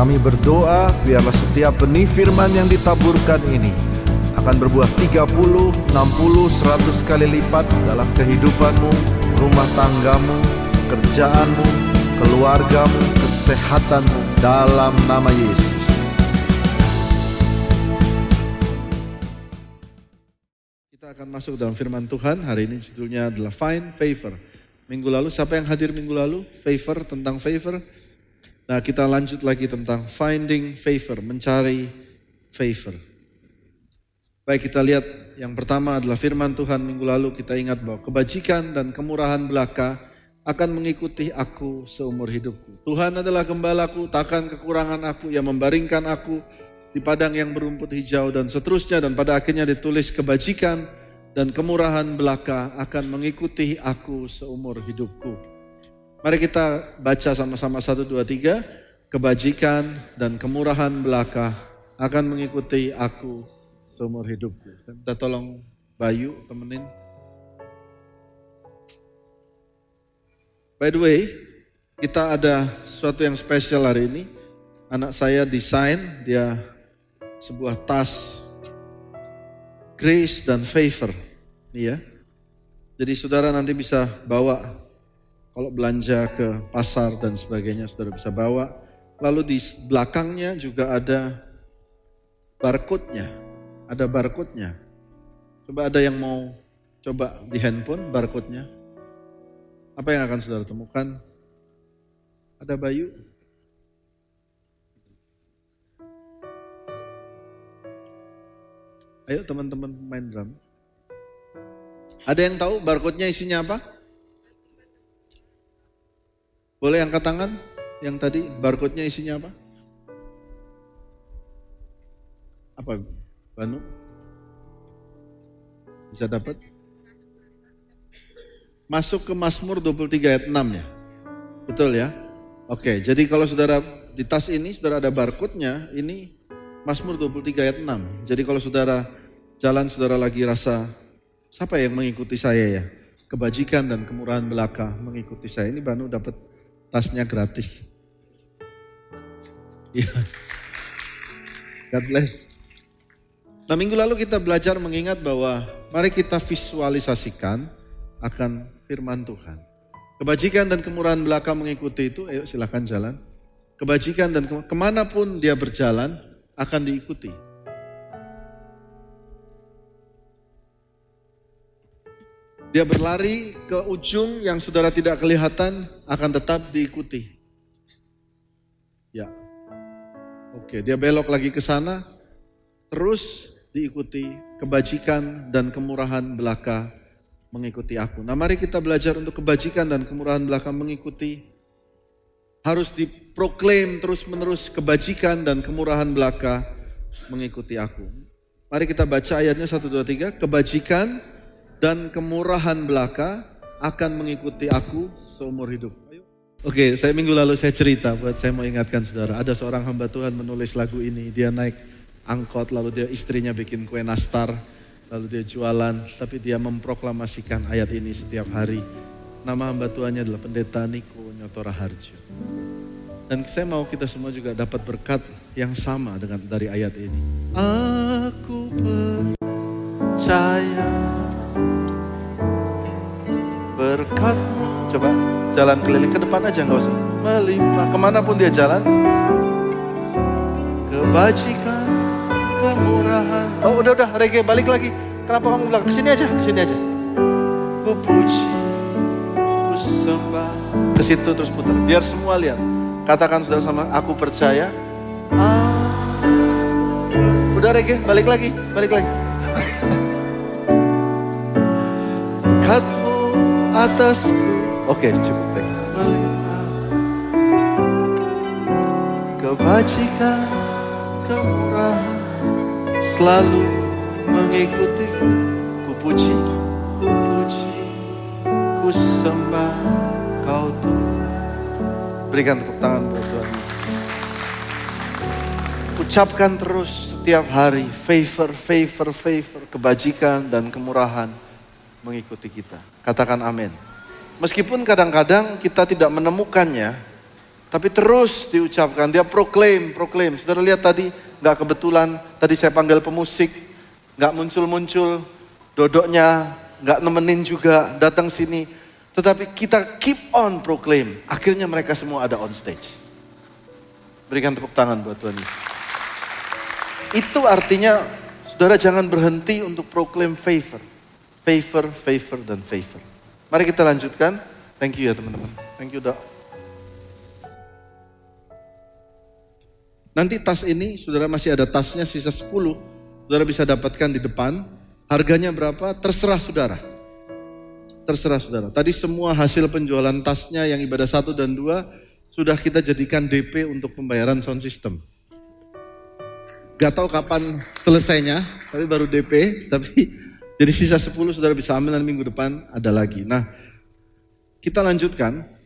Kami berdoa biarlah setiap benih firman yang ditaburkan ini akan berbuah 30, 60, 100 kali lipat dalam kehidupanmu, rumah tanggamu, kerjaanmu, keluargamu, kesehatanmu dalam nama Yesus. Kita akan masuk dalam firman Tuhan. Hari ini judulnya adalah Find Favor. Minggu lalu siapa yang hadir minggu lalu? Favor tentang favor. Nah, kita lanjut lagi tentang finding favor, mencari favor. Baik kita lihat yang pertama adalah firman Tuhan minggu lalu kita ingat bahwa kebajikan dan kemurahan belaka akan mengikuti aku seumur hidupku. Tuhan adalah gembalaku, takkan kekurangan aku yang membaringkan aku di padang yang berumput hijau dan seterusnya dan pada akhirnya ditulis kebajikan dan kemurahan belaka akan mengikuti aku seumur hidupku. Mari kita baca sama-sama satu dua tiga. Kebajikan dan kemurahan belaka akan mengikuti aku seumur hidupku. Kita tolong Bayu temenin. By the way, kita ada sesuatu yang spesial hari ini. Anak saya desain, dia sebuah tas grace dan favor. Iya. Jadi saudara nanti bisa bawa kalau belanja ke pasar dan sebagainya saudara bisa bawa. Lalu di belakangnya juga ada barcode-nya. Ada barcode-nya. Coba ada yang mau coba di handphone barcode-nya. Apa yang akan saudara temukan? Ada Bayu. Ayo teman-teman main drum. Ada yang tahu barcode-nya isinya apa? Boleh angkat tangan yang tadi barcode-nya isinya apa? Apa Banu? Bisa dapat? Masuk ke Mazmur 23 ayat 6 ya? Betul ya? Oke, jadi kalau saudara di tas ini saudara ada barcode-nya, ini Mazmur 23 ayat 6. Jadi kalau saudara jalan saudara lagi rasa siapa yang mengikuti saya ya? Kebajikan dan kemurahan belaka mengikuti saya. Ini Banu dapat tasnya gratis. Ya. God bless. Nah minggu lalu kita belajar mengingat bahwa mari kita visualisasikan akan firman Tuhan. Kebajikan dan kemurahan belaka mengikuti itu, ayo silahkan jalan. Kebajikan dan ke ke mana pun dia berjalan akan diikuti. Dia berlari ke ujung yang saudara tidak kelihatan akan tetap diikuti. Ya. Oke, dia belok lagi ke sana terus diikuti kebajikan dan kemurahan belaka mengikuti aku. Nah, mari kita belajar untuk kebajikan dan kemurahan belaka mengikuti harus diproklaim terus-menerus kebajikan dan kemurahan belaka mengikuti aku. Mari kita baca ayatnya 1 2 3, kebajikan dan kemurahan belaka akan mengikuti aku seumur hidup. Oke, saya minggu lalu saya cerita buat saya mau ingatkan saudara. Ada seorang hamba Tuhan menulis lagu ini. Dia naik angkot, lalu dia istrinya bikin kue nastar, lalu dia jualan, tapi dia memproklamasikan ayat ini setiap hari. Nama hamba Tuhannya adalah Pendeta Niko Nyotora Harjo. Dan saya mau kita semua juga dapat berkat yang sama dengan dari ayat ini. Aku percaya berkatmu. Coba jalan keliling ke depan aja nggak usah melimpah. Ke mana pun dia jalan, kebajikan, kemurahan. Oh udah udah reggae balik lagi. Kenapa kamu bilang ke sini aja, ke sini aja. Ku puji, ku sembah. Ke situ terus putar. Biar semua lihat. Katakan sudah sama aku percaya. Ah, udah reggae, balik lagi, balik lagi. Atasku. Oke, cukup deh. Kebajikan, kemurahan selalu mengikuti ku puji, ku puji, ku sembah kau Tuhan. Berikan tepuk tangan buat Tuhan. Ucapkan terus setiap hari favor, favor, favor, kebajikan dan kemurahan mengikuti kita. Katakan amin. Meskipun kadang-kadang kita tidak menemukannya, Tapi terus diucapkan, dia proklaim, proklaim. Saudara lihat tadi, nggak kebetulan, tadi saya panggil pemusik, nggak muncul-muncul, dodoknya nggak nemenin juga, datang sini. Tetapi kita keep on proklaim. Akhirnya mereka semua ada on stage. Berikan tepuk tangan buat Tuhan Itu artinya, saudara jangan berhenti untuk proklaim favor. Favor, favor, dan favor. Mari kita lanjutkan. Thank you ya teman-teman. Thank you, Dok. Nanti tas ini, saudara masih ada tasnya sisa 10, saudara bisa dapatkan di depan. Harganya berapa? Terserah saudara. Terserah saudara. Tadi semua hasil penjualan tasnya yang ibadah satu dan dua sudah kita jadikan DP untuk pembayaran sound system. Gak tahu kapan selesainya, tapi baru DP. Tapi jadi sisa 10 saudara bisa ambil dan minggu depan ada lagi. Nah, kita lanjutkan.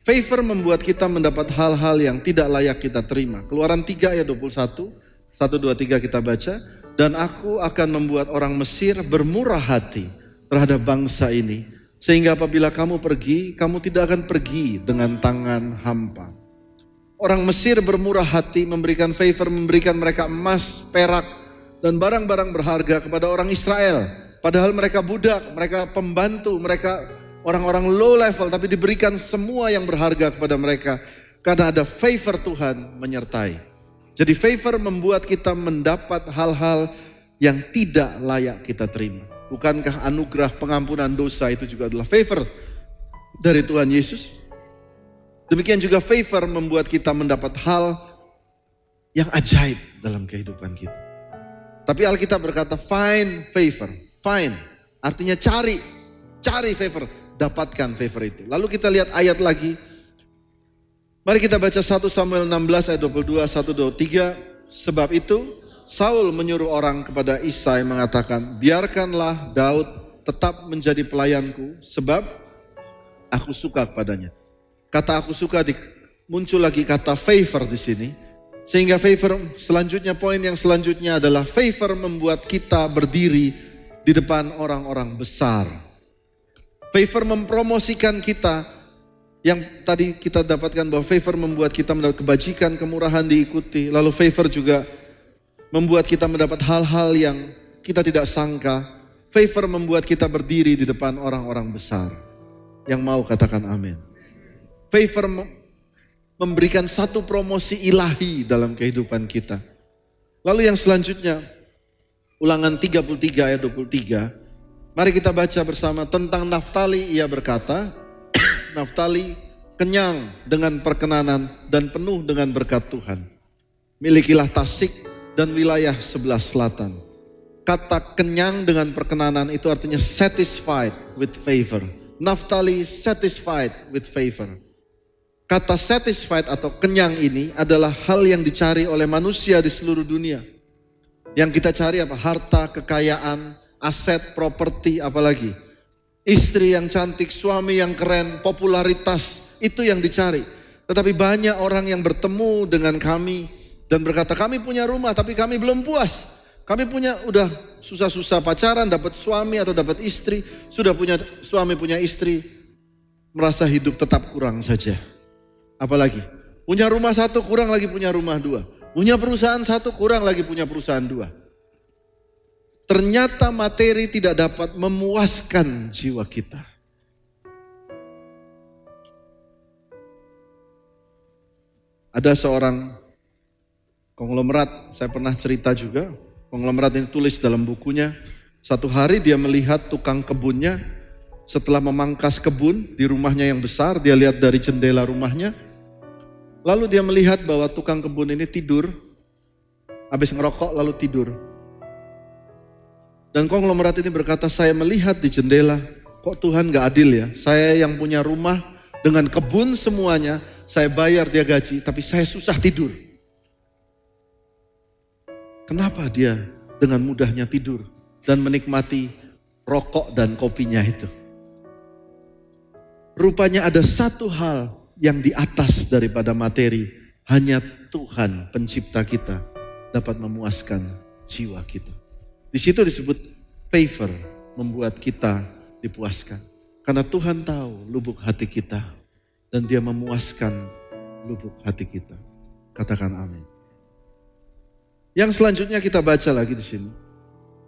Favor membuat kita mendapat hal-hal yang tidak layak kita terima. Keluaran 3 ayat 21, 1, 2, 3 kita baca. Dan aku akan membuat orang Mesir bermurah hati terhadap bangsa ini. Sehingga apabila kamu pergi, kamu tidak akan pergi dengan tangan hampa. Orang Mesir bermurah hati memberikan favor, memberikan mereka emas, perak, dan barang-barang berharga kepada orang Israel. Padahal mereka budak, mereka pembantu, mereka orang-orang low level tapi diberikan semua yang berharga kepada mereka karena ada favor Tuhan menyertai. Jadi favor membuat kita mendapat hal-hal yang tidak layak kita terima. Bukankah anugerah pengampunan dosa itu juga adalah favor dari Tuhan Yesus? Demikian juga favor membuat kita mendapat hal yang ajaib dalam kehidupan kita. Tapi Alkitab berkata find favor, find artinya cari, cari favor dapatkan favor itu. Lalu kita lihat ayat lagi. Mari kita baca 1 Samuel 16 ayat 22, 1, 2, 3. Sebab itu Saul menyuruh orang kepada Isai mengatakan, biarkanlah Daud tetap menjadi pelayanku sebab aku suka kepadanya. Kata aku suka di, muncul lagi kata favor di sini. Sehingga favor selanjutnya poin yang selanjutnya adalah favor membuat kita berdiri di depan orang-orang besar. Favor mempromosikan kita yang tadi kita dapatkan bahwa favor membuat kita mendapat kebajikan, kemurahan diikuti. Lalu favor juga membuat kita mendapat hal-hal yang kita tidak sangka. Favor membuat kita berdiri di depan orang-orang besar. Yang mau katakan amin. Favor memberikan satu promosi ilahi dalam kehidupan kita. Lalu yang selanjutnya, ulangan 33 ayat 23. Mari kita baca bersama tentang Naftali ia berkata, Naftali kenyang dengan perkenanan dan penuh dengan berkat Tuhan. Milikilah Tasik dan wilayah sebelah selatan. Kata kenyang dengan perkenanan itu artinya satisfied with favor. Naftali satisfied with favor. Kata satisfied atau kenyang ini adalah hal yang dicari oleh manusia di seluruh dunia. Yang kita cari apa? Harta, kekayaan, aset, properti, apalagi. Istri yang cantik, suami yang keren, popularitas, itu yang dicari. Tetapi banyak orang yang bertemu dengan kami dan berkata, kami punya rumah tapi kami belum puas. Kami punya udah susah-susah pacaran, dapat suami atau dapat istri, sudah punya suami punya istri, merasa hidup tetap kurang saja. Apalagi punya rumah satu kurang lagi punya rumah dua, punya perusahaan satu kurang lagi punya perusahaan dua. Ternyata materi tidak dapat memuaskan jiwa kita. Ada seorang konglomerat, saya pernah cerita juga, konglomerat ini tulis dalam bukunya, satu hari dia melihat tukang kebunnya, setelah memangkas kebun di rumahnya yang besar, dia lihat dari jendela rumahnya, lalu dia melihat bahwa tukang kebun ini tidur, habis ngerokok lalu tidur. Dan konglomerat ini berkata, saya melihat di jendela, kok Tuhan gak adil ya? Saya yang punya rumah dengan kebun semuanya, saya bayar dia gaji, tapi saya susah tidur. Kenapa dia dengan mudahnya tidur dan menikmati rokok dan kopinya itu? Rupanya ada satu hal yang di atas daripada materi, hanya Tuhan pencipta kita dapat memuaskan jiwa kita. Di situ disebut favor, membuat kita dipuaskan. Karena Tuhan tahu lubuk hati kita dan dia memuaskan lubuk hati kita. Katakan amin. Yang selanjutnya kita baca lagi di sini.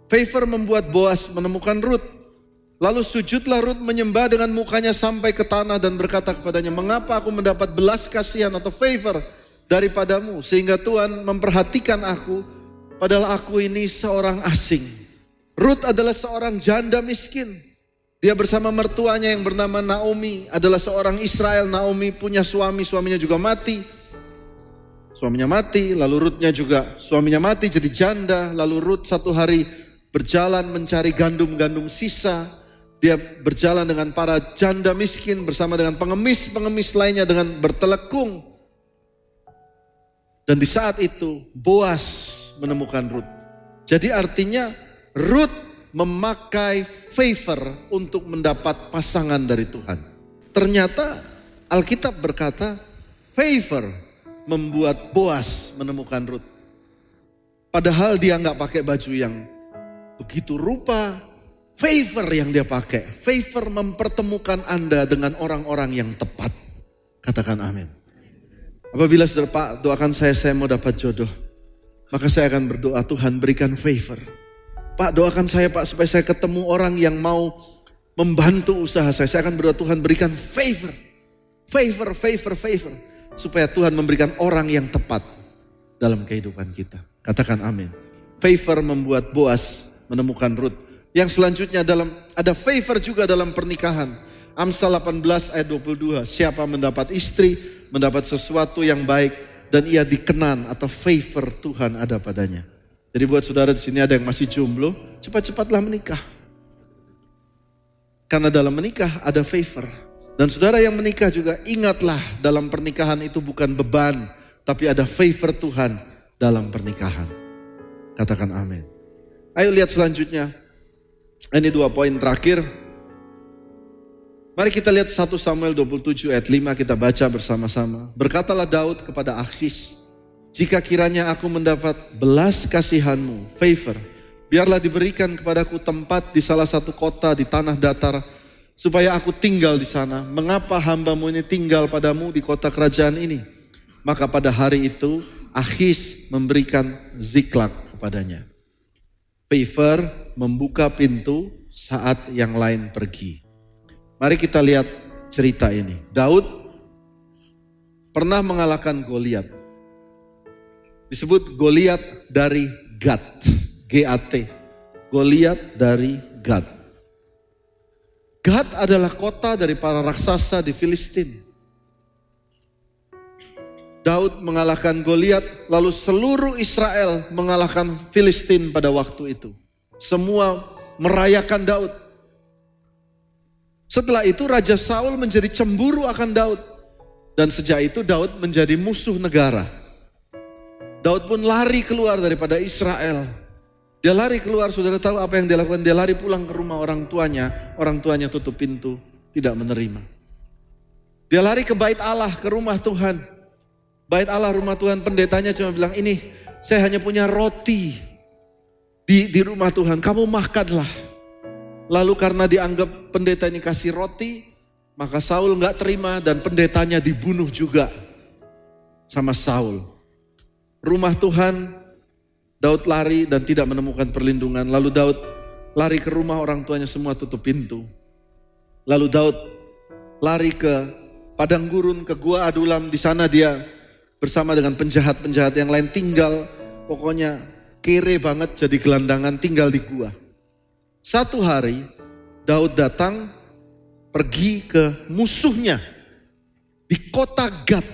Favor membuat Boas menemukan Ruth. Lalu sujudlah Ruth menyembah dengan mukanya sampai ke tanah dan berkata kepadanya, "Mengapa aku mendapat belas kasihan atau favor daripadamu sehingga Tuhan memperhatikan aku padahal aku ini seorang asing?" Ruth adalah seorang janda miskin. Dia bersama mertuanya yang bernama Naomi adalah seorang Israel. Naomi punya suami, suaminya juga mati. Suaminya mati, lalu Rutnya juga suaminya mati jadi janda. Lalu Rut satu hari berjalan mencari gandum-gandum sisa. Dia berjalan dengan para janda miskin bersama dengan pengemis-pengemis lainnya dengan bertelekung. Dan di saat itu Boas menemukan Rut. Jadi artinya Rut memakai favor untuk mendapat pasangan dari Tuhan. Ternyata Alkitab berkata favor membuat Boas menemukan Ruth. Padahal dia nggak pakai baju yang begitu rupa, favor yang dia pakai. Favor mempertemukan Anda dengan orang-orang yang tepat. Katakan amin. Apabila saudara Pak doakan saya, saya mau dapat jodoh. Maka saya akan berdoa Tuhan berikan favor. Pak doakan saya Pak supaya saya ketemu orang yang mau membantu usaha saya. Saya akan berdoa Tuhan berikan favor. Favor, favor, favor supaya Tuhan memberikan orang yang tepat dalam kehidupan kita. Katakan amin. Favor membuat Boas menemukan Ruth. Yang selanjutnya dalam ada favor juga dalam pernikahan. Amsal 18 ayat 22. Siapa mendapat istri, mendapat sesuatu yang baik dan ia dikenan atau favor Tuhan ada padanya. Jadi buat saudara di sini ada yang masih jomblo, cepat-cepatlah menikah. Karena dalam menikah ada favor. Dan saudara yang menikah juga ingatlah dalam pernikahan itu bukan beban, tapi ada favor Tuhan dalam pernikahan. Katakan amin. Ayo lihat selanjutnya. Ini dua poin terakhir. Mari kita lihat 1 Samuel 27 ayat 5 kita baca bersama-sama. Berkatalah Daud kepada Akhis, jika kiranya aku mendapat belas kasihanmu, favor, biarlah diberikan kepadaku tempat di salah satu kota di tanah datar supaya aku tinggal di sana. Mengapa hambamu ini tinggal padamu di kota kerajaan ini? Maka pada hari itu Ahis memberikan ziklag kepadanya. Favor membuka pintu saat yang lain pergi. Mari kita lihat cerita ini. Daud pernah mengalahkan Goliat. Disebut Goliat dari Gad, G-A-T. Goliat dari Gad. Gad adalah kota dari para raksasa di Filistin. Daud mengalahkan Goliat, lalu seluruh Israel mengalahkan Filistin pada waktu itu. Semua merayakan Daud. Setelah itu Raja Saul menjadi cemburu akan Daud. Dan sejak itu Daud menjadi musuh negara. Daud pun lari keluar daripada Israel. Dia lari keluar, saudara tahu apa yang dia lakukan? Dia lari pulang ke rumah orang tuanya, orang tuanya tutup pintu, tidak menerima. Dia lari ke bait Allah, ke rumah Tuhan. Bait Allah, rumah Tuhan, pendetanya cuma bilang, ini saya hanya punya roti di, di rumah Tuhan, kamu makanlah. Lalu karena dianggap pendeta ini kasih roti, maka Saul nggak terima dan pendetanya dibunuh juga sama Saul. Rumah Tuhan Daud lari dan tidak menemukan perlindungan. Lalu Daud lari ke rumah orang tuanya semua tutup pintu. Lalu Daud lari ke padang gurun, ke gua Adulam. Di sana dia bersama dengan penjahat-penjahat yang lain tinggal. Pokoknya kere banget jadi gelandangan tinggal di gua. Satu hari Daud datang pergi ke musuhnya di kota Gad.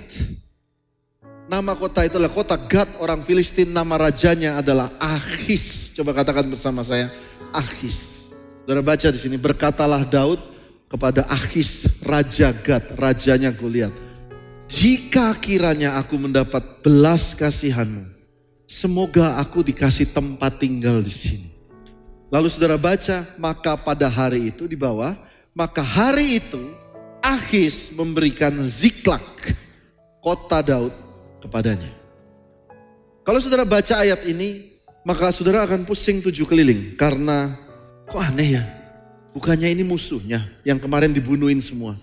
Nama kota itu adalah kota Gad orang Filistin. Nama rajanya adalah Achis. Coba katakan bersama saya, Achis. Saudara baca di sini, berkatalah Daud kepada Achis, Raja Gad, rajanya Goliat. Jika kiranya aku mendapat belas kasihanmu, semoga aku dikasih tempat tinggal di sini. Lalu saudara baca, maka pada hari itu di bawah, maka hari itu Achis memberikan Ziklag, kota Daud kepadanya. Kalau saudara baca ayat ini, maka saudara akan pusing tujuh keliling. Karena kok aneh ya, bukannya ini musuhnya yang kemarin dibunuhin semua.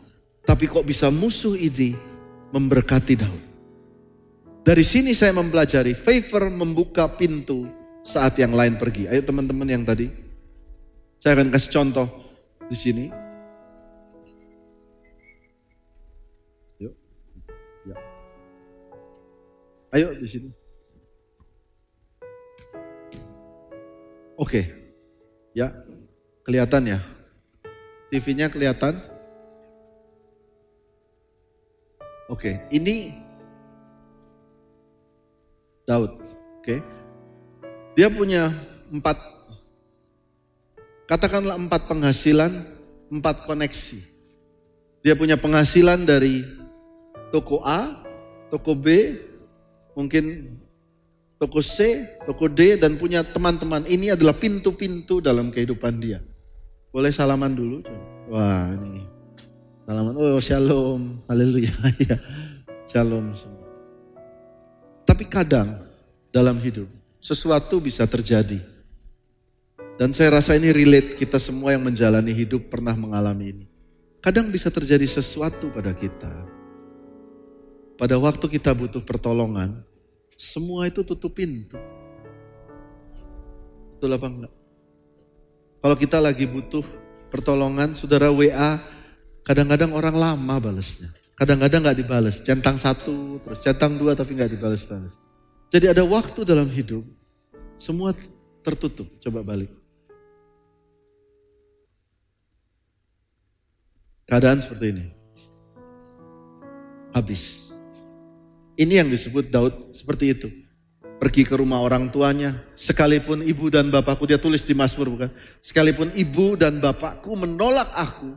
Tapi kok bisa musuh ini memberkati Daud. Dari sini saya mempelajari favor membuka pintu saat yang lain pergi. Ayo teman-teman yang tadi. Saya akan kasih contoh di sini. Yuk. Ya. Ayo di sini. Oke. Ya. Kelihatan ya? TV-nya kelihatan? Oke, ini Daud. Oke. Dia punya empat, katakanlah empat penghasilan, empat koneksi. Dia punya penghasilan dari toko A, toko B, mungkin toko C, toko D, dan punya teman-teman. Ini adalah pintu-pintu dalam kehidupan dia. Boleh salaman dulu? Wah ini. Salaman, oh shalom, haleluya. Ya, shalom semua. Tapi kadang dalam hidup sesuatu bisa terjadi. Dan saya rasa ini relate kita semua yang menjalani hidup pernah mengalami ini. Kadang bisa terjadi sesuatu pada kita. Pada waktu kita butuh pertolongan, semua itu tutup pintu. Betul apa enggak? Kalau kita lagi butuh pertolongan, saudara WA, kadang-kadang orang lama balesnya. Kadang-kadang nggak dibalas, centang satu, terus centang dua tapi nggak dibalas-balas. Jadi ada waktu dalam hidup, semua tertutup. Coba balik. Keadaan seperti ini. Habis. Ini yang disebut Daud seperti itu. Pergi ke rumah orang tuanya, sekalipun ibu dan bapakku, dia tulis di Mazmur bukan? Sekalipun ibu dan bapakku menolak aku,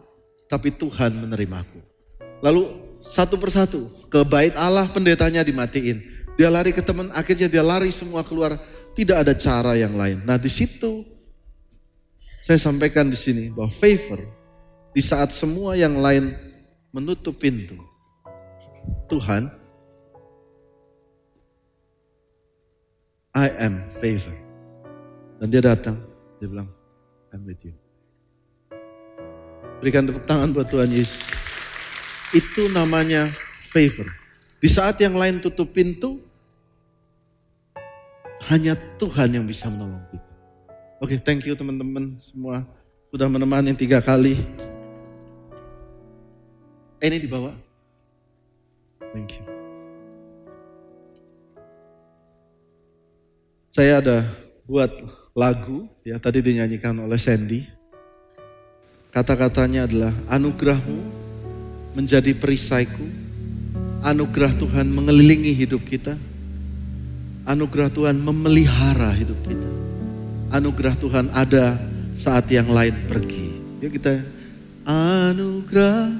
tapi Tuhan menerimaku. Lalu satu persatu ke bait Allah pendetanya dimatiin. Dia lari ke teman, akhirnya dia lari semua keluar. Tidak ada cara yang lain. Nah di situ saya sampaikan di sini bahwa favor di saat semua yang lain menutup pintu. Tuhan, I am favor. Dan dia datang, dia bilang, I'm with you. Berikan tepuk tangan buat Tuhan Yesus. Itu namanya favor. Di saat yang lain tutup pintu, hanya Tuhan yang bisa menolong kita. Oke, okay, thank you teman-teman semua sudah menemani tiga kali. Eh, ini dibawa. Thank you. Saya ada buat lagu ya tadi dinyanyikan oleh Sandy. Kata-katanya adalah anugerahmu menjadi perisaiku. Anugerah Tuhan mengelilingi hidup kita. Anugerah Tuhan memelihara hidup kita. Anugerah Tuhan ada saat yang lain pergi. Yuk kita anugerah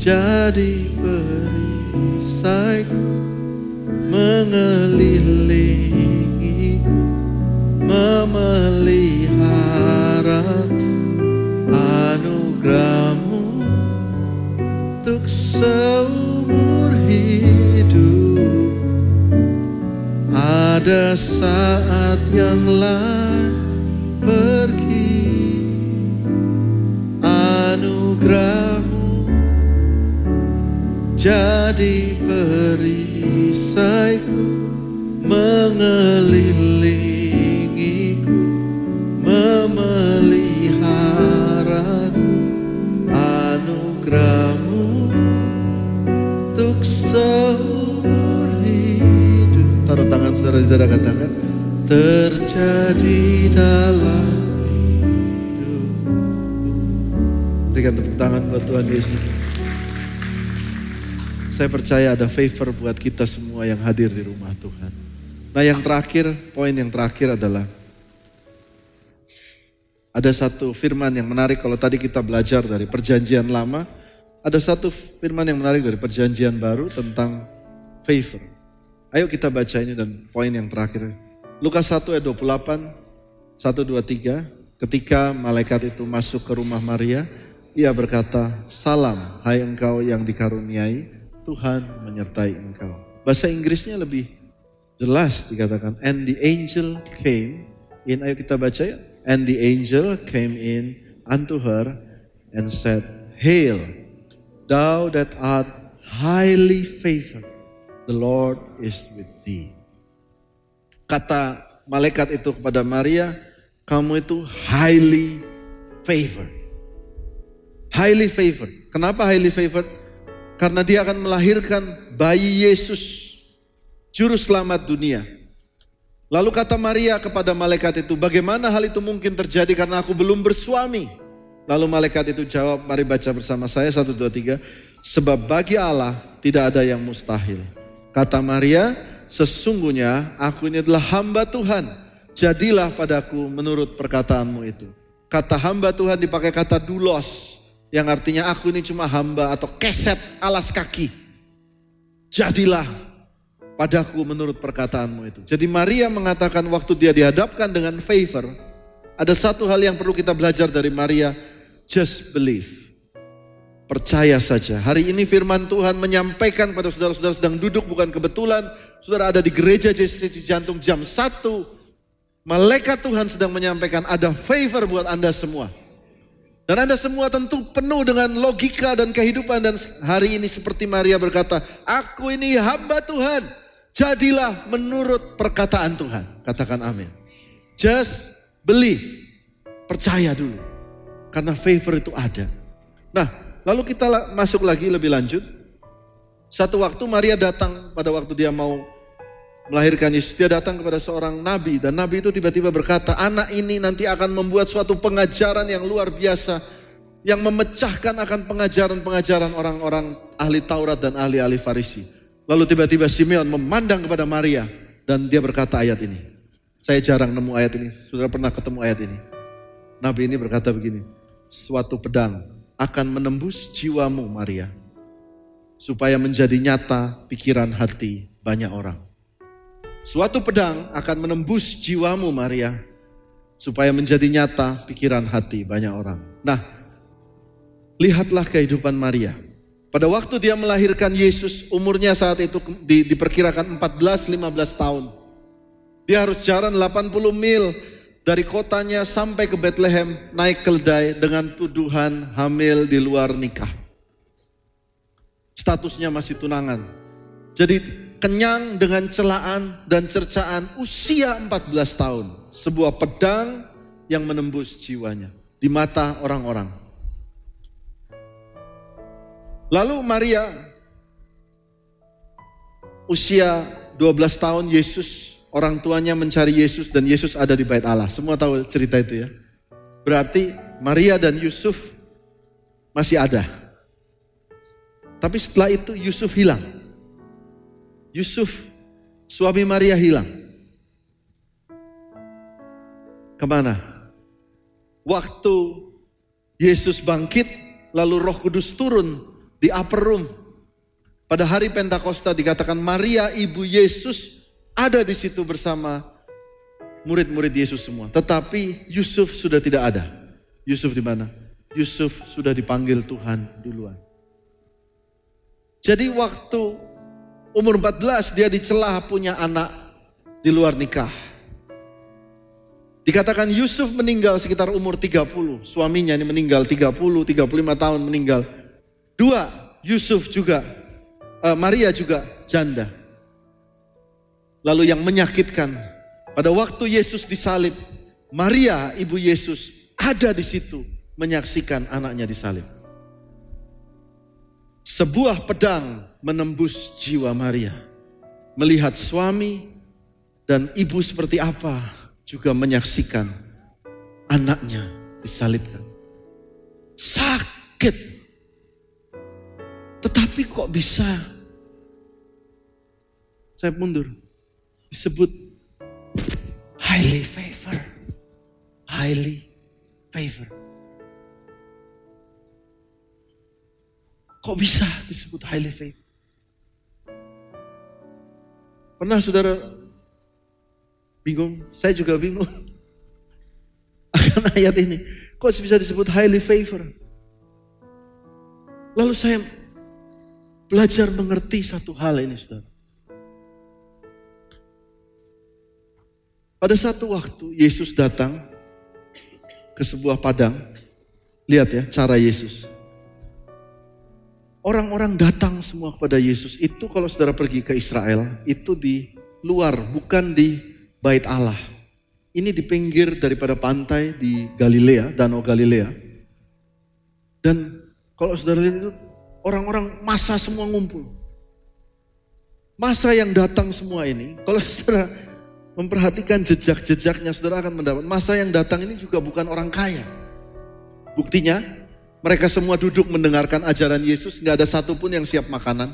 jadi perisaiku mengelilingiku Saya percaya ada favor buat kita semua yang hadir di rumah Tuhan. Nah yang terakhir, poin yang terakhir adalah ada satu firman yang menarik kalau tadi kita belajar dari perjanjian lama, ada satu firman yang menarik dari perjanjian baru tentang favor. Ayo kita baca ini dan poin yang terakhir. Lukas 1 ayat 28, 1, 2, 3. Ketika malaikat itu masuk ke rumah Maria, ia berkata, Salam hai engkau yang dikaruniai, Tuhan menyertai engkau. Bahasa Inggrisnya lebih jelas dikatakan, And the angel came in, ayo kita baca ya. And the angel came in unto her and said, Hail, thou that art highly favored. the Lord is with thee. Kata malaikat itu kepada Maria, kamu itu highly favored. Highly favored. Kenapa highly favored? Karena dia akan melahirkan bayi Yesus, juru selamat dunia. Lalu kata Maria kepada malaikat itu, bagaimana hal itu mungkin terjadi karena aku belum bersuami? Lalu malaikat itu jawab, mari baca bersama saya, satu, dua, tiga. Sebab bagi Allah tidak ada yang mustahil. Kata Maria, sesungguhnya aku ini adalah hamba Tuhan. Jadilah padaku menurut perkataanmu itu. Kata hamba Tuhan dipakai kata dulos. Yang artinya aku ini cuma hamba atau keset alas kaki. Jadilah padaku menurut perkataanmu itu. Jadi Maria mengatakan waktu dia dihadapkan dengan favor, ada satu hal yang perlu kita belajar dari Maria, just believe. Percaya saja. Hari ini firman Tuhan menyampaikan pada saudara-saudara sedang duduk bukan kebetulan. Saudara ada di gereja JCC Jantung jam 1. Malaikat Tuhan sedang menyampaikan ada favor buat Anda semua. Dan Anda semua tentu penuh dengan logika dan kehidupan. Dan hari ini seperti Maria berkata, aku ini hamba Tuhan. Jadilah menurut perkataan Tuhan. Katakan amin. Just believe. Percaya dulu. Karena favor itu ada. Nah, lalu kita masuk lagi lebih lanjut. Satu waktu Maria datang pada waktu dia mau melahirkan Yesus. Dia datang kepada seorang nabi dan nabi itu tiba-tiba berkata, anak ini nanti akan membuat suatu pengajaran yang luar biasa yang memecahkan akan pengajaran-pengajaran orang-orang ahli Taurat dan ahli-ahli Farisi. Lalu tiba-tiba Simeon memandang kepada Maria dan dia berkata ayat ini. Saya jarang nemu ayat ini. Sudah pernah ketemu ayat ini. Nabi ini berkata begini, suatu pedang akan menembus jiwamu Maria. Supaya menjadi nyata pikiran hati banyak orang. Suatu pedang akan menembus jiwamu Maria. Supaya menjadi nyata pikiran hati banyak orang. Nah, lihatlah kehidupan Maria. Pada waktu dia melahirkan Yesus, umurnya saat itu di, diperkirakan 14-15 tahun. Dia harus jalan 80 mil dari kotanya sampai ke Bethlehem, naik keledai dengan tuduhan hamil di luar nikah. Statusnya masih tunangan. Jadi kenyang dengan celaan dan cercaan usia 14 tahun. Sebuah pedang yang menembus jiwanya di mata orang-orang. Lalu Maria usia 12 tahun Yesus orang tuanya mencari Yesus dan Yesus ada di bait Allah. Semua tahu cerita itu ya. Berarti Maria dan Yusuf masih ada. Tapi setelah itu Yusuf hilang. Yusuf suami Maria hilang. Ke mana? Waktu Yesus bangkit lalu roh kudus turun di upper room. Pada hari Pentakosta dikatakan Maria ibu Yesus ada di situ bersama murid-murid Yesus semua. Tetapi Yusuf sudah tidak ada. Yusuf di mana? Yusuf sudah dipanggil Tuhan duluan. Jadi waktu umur 14 dia dicela punya anak di luar nikah. Dikatakan Yusuf meninggal sekitar umur 30. Suaminya ini meninggal 30, 35 tahun meninggal. Dua, Yusuf juga, uh, Maria juga janda. Lalu yang menyakitkan, pada waktu Yesus disalib, Maria ibu Yesus ada di situ menyaksikan anaknya disalib. Sebuah pedang menembus jiwa Maria. Melihat suami dan ibu seperti apa juga menyaksikan anaknya disalibkan. Sakit tetapi kok bisa? Saya mundur. Disebut highly favor. Highly favor. Kok bisa disebut highly favor? Pernah saudara bingung? Saya juga bingung. Akan ayat ini. Kok bisa disebut highly favor? Lalu saya Belajar mengerti satu hal ini saudara. Pada satu waktu Yesus datang ke sebuah padang. Lihat ya cara Yesus. Orang-orang datang semua kepada Yesus. Itu kalau saudara pergi ke Israel, itu di luar, bukan di bait Allah. Ini di pinggir daripada pantai di Galilea, Danau Galilea. Dan kalau saudara lihat itu orang-orang masa semua ngumpul. Masa yang datang semua ini, kalau saudara memperhatikan jejak-jejaknya, saudara akan mendapat masa yang datang ini juga bukan orang kaya. Buktinya, mereka semua duduk mendengarkan ajaran Yesus, nggak ada satupun yang siap makanan.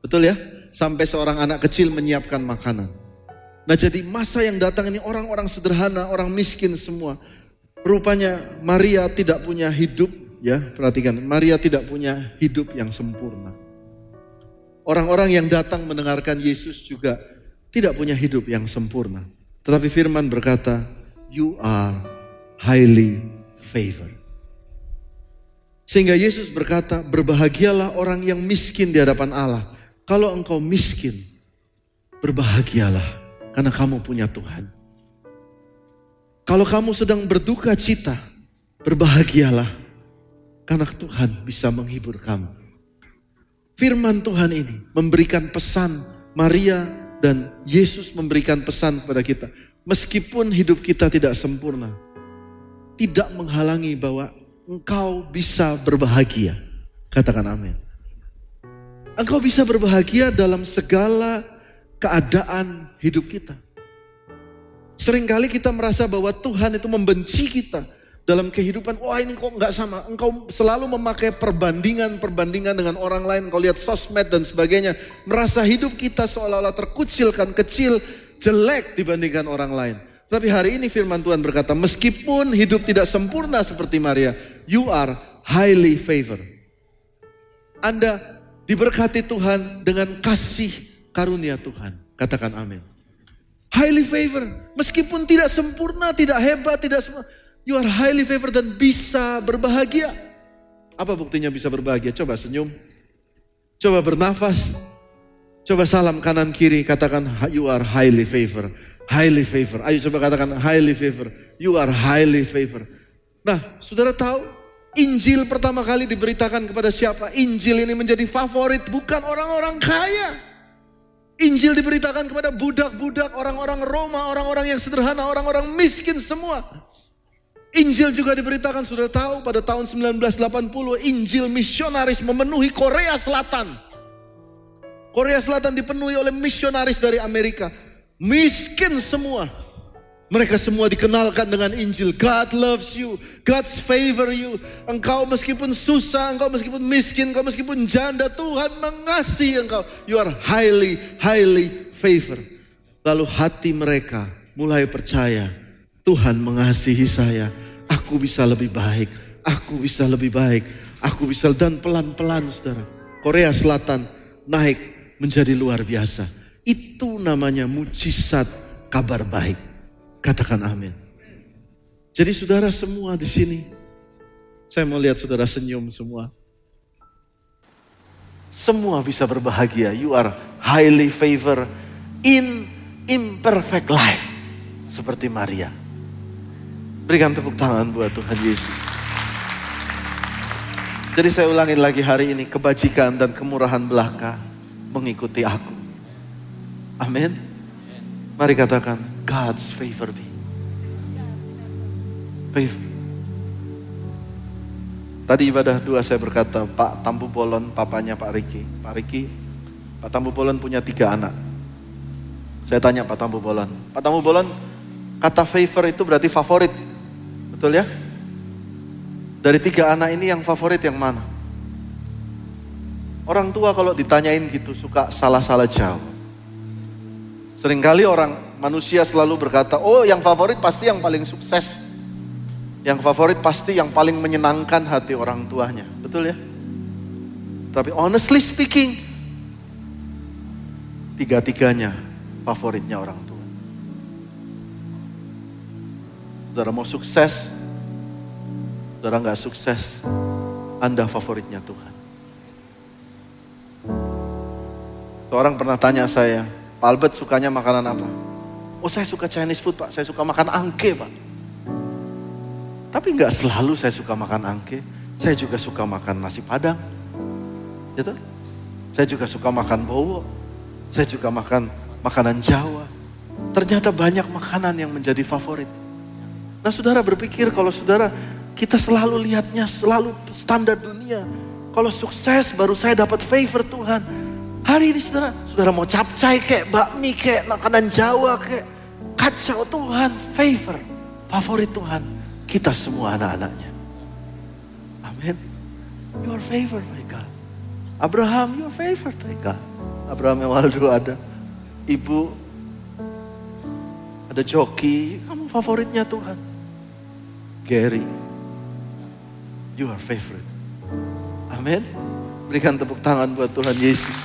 Betul ya? Sampai seorang anak kecil menyiapkan makanan. Nah jadi masa yang datang ini orang-orang sederhana, orang miskin semua. Rupanya Maria tidak punya hidup, ya perhatikan, Maria tidak punya hidup yang sempurna. Orang-orang yang datang mendengarkan Yesus juga tidak punya hidup yang sempurna. Tetapi firman berkata, you are highly favored. Sehingga Yesus berkata, berbahagialah orang yang miskin di hadapan Allah. Kalau engkau miskin, berbahagialah karena kamu punya Tuhan. Kalau kamu sedang berduka cita, berbahagialah karena Tuhan bisa menghibur kamu. Firman Tuhan ini memberikan pesan Maria dan Yesus memberikan pesan kepada kita. Meskipun hidup kita tidak sempurna, tidak menghalangi bahwa engkau bisa berbahagia. Katakan amin. Engkau bisa berbahagia dalam segala keadaan hidup kita. Seringkali kita merasa bahwa Tuhan itu membenci kita dalam kehidupan. Wah ini kok nggak sama. Engkau selalu memakai perbandingan-perbandingan dengan orang lain. Kau lihat sosmed dan sebagainya. Merasa hidup kita seolah-olah terkucilkan, kecil, jelek dibandingkan orang lain. Tapi hari ini firman Tuhan berkata, meskipun hidup tidak sempurna seperti Maria, you are highly favored. Anda diberkati Tuhan dengan kasih karunia Tuhan. Katakan amin. Highly favored. Meskipun tidak sempurna, tidak hebat, tidak semua. You are highly favored dan bisa berbahagia. Apa buktinya bisa berbahagia? Coba senyum. Coba bernafas. Coba salam kanan kiri. Katakan you are highly favored. Highly favored. Ayo coba katakan highly favored. You are highly favored. Nah, saudara tahu Injil pertama kali diberitakan kepada siapa? Injil ini menjadi favorit bukan orang-orang kaya. Injil diberitakan kepada budak-budak, orang-orang Roma, orang-orang yang sederhana, orang-orang miskin semua. Injil juga diberitakan, sudah tahu pada tahun 1980 Injil misionaris memenuhi Korea Selatan. Korea Selatan dipenuhi oleh misionaris dari Amerika. Miskin semua. Mereka semua dikenalkan dengan Injil. God loves you. God's favor you. Engkau meskipun susah, engkau meskipun miskin, engkau meskipun janda, Tuhan mengasihi engkau. You are highly, highly favored. Lalu hati mereka mulai percaya. Tuhan mengasihi saya. Aku bisa lebih baik. Aku bisa lebih baik. Aku bisa dan pelan-pelan saudara. Korea Selatan naik menjadi luar biasa. Itu namanya mujizat kabar baik. Katakan amin. Jadi saudara semua di sini, saya mau lihat saudara senyum semua. Semua bisa berbahagia. You are highly favored in imperfect life. Seperti Maria. Berikan tepuk tangan buat Tuhan Yesus. Jadi saya ulangin lagi hari ini. Kebajikan dan kemurahan belaka mengikuti aku. Amin. Mari katakan, God's favor me. Favor. Tadi ibadah dua saya berkata, Pak Tambu Bolon, papanya Pak Riki. Pak Riki, Pak Tambu Bolon punya tiga anak. Saya tanya Pak Tambu Bolon, Pak Tambu Bolon, kata favor itu berarti favorit. Betul ya? Dari tiga anak ini yang favorit yang mana? Orang tua kalau ditanyain gitu suka salah-salah jawab. Seringkali orang manusia selalu berkata, oh yang favorit pasti yang paling sukses. Yang favorit pasti yang paling menyenangkan hati orang tuanya. Betul ya? Tapi honestly speaking, tiga-tiganya favoritnya orang tua. Saudara mau sukses, saudara nggak sukses, Anda favoritnya Tuhan. Seorang pernah tanya saya, Pak Albert sukanya makanan apa? Oh saya suka Chinese food Pak, saya suka makan angke Pak. Tapi nggak selalu saya suka makan angke, saya juga suka makan nasi padang. Gitu? Saya juga suka makan bowo. Saya juga makan makanan Jawa. Ternyata banyak makanan yang menjadi favorit. Nah saudara berpikir kalau saudara kita selalu lihatnya selalu standar dunia. Kalau sukses baru saya dapat favor Tuhan. Hari ini saudara, saudara mau capcay kayak bakmi kayak makanan Jawa kayak kacau Tuhan, favor, favorit Tuhan. Kita semua anak-anaknya. Amin. You are favored by God. Abraham, you are favored by God. Abraham yang Waldo ada. Ibu, ada Joki, kamu favoritnya Tuhan. Gary, you are favorite. Amin. Berikan tepuk tangan buat Tuhan Yesus.